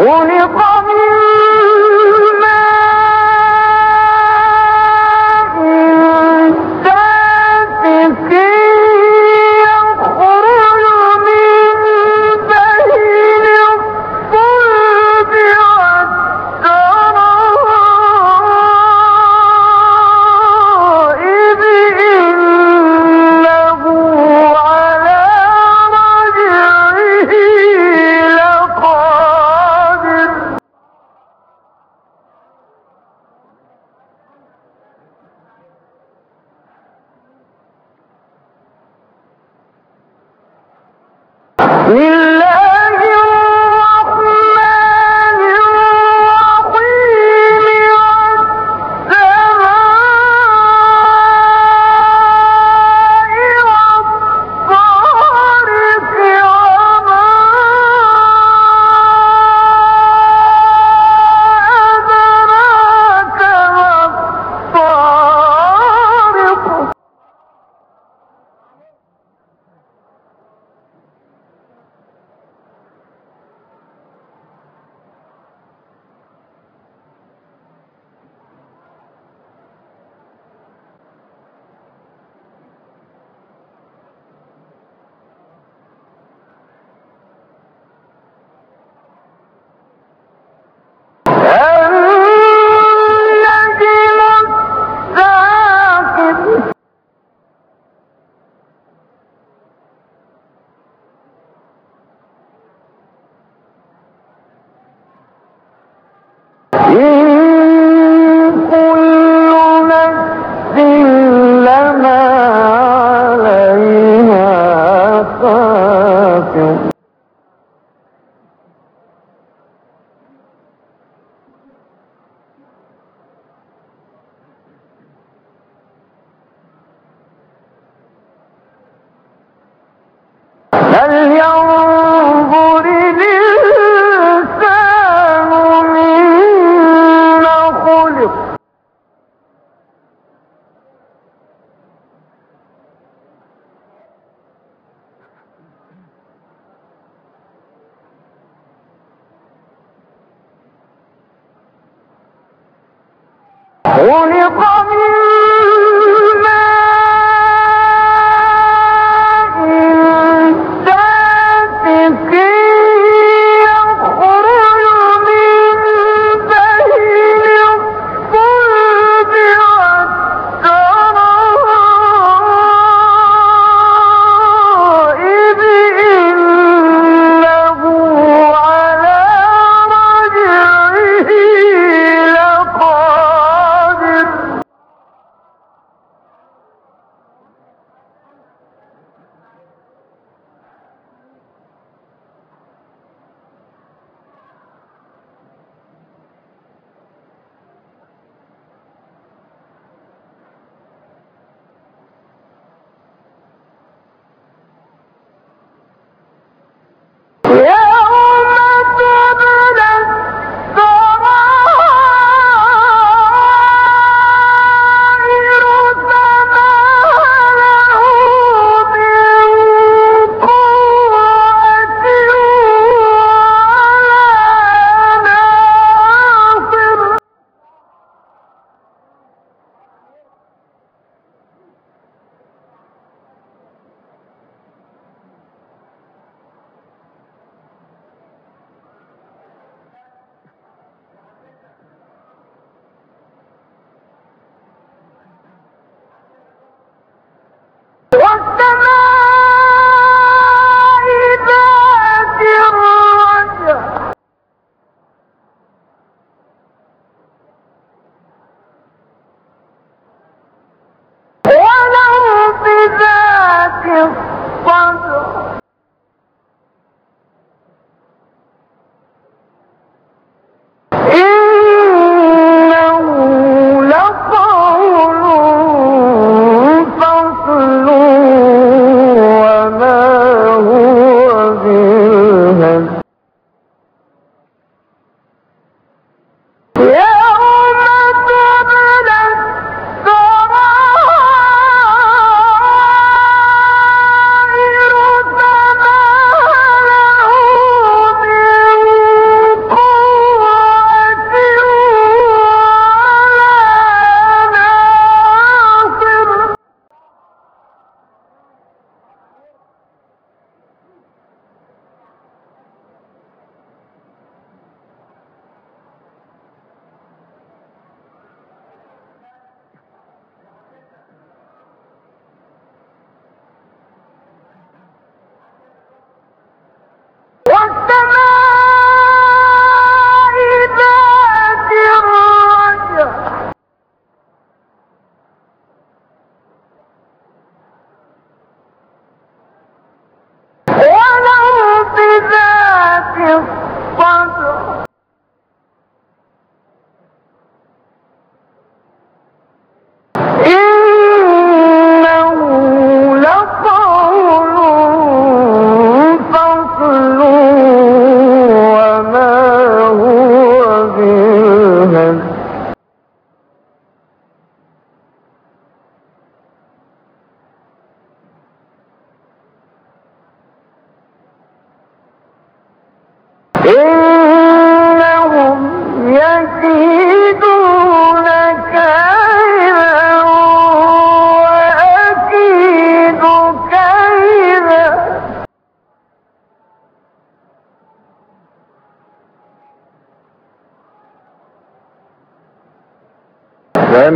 Warning! خلق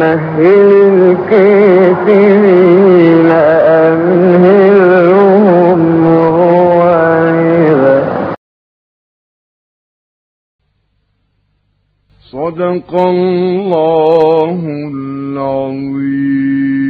فمهل الكافرين أمهلهم رويدا صدق الله العظيم.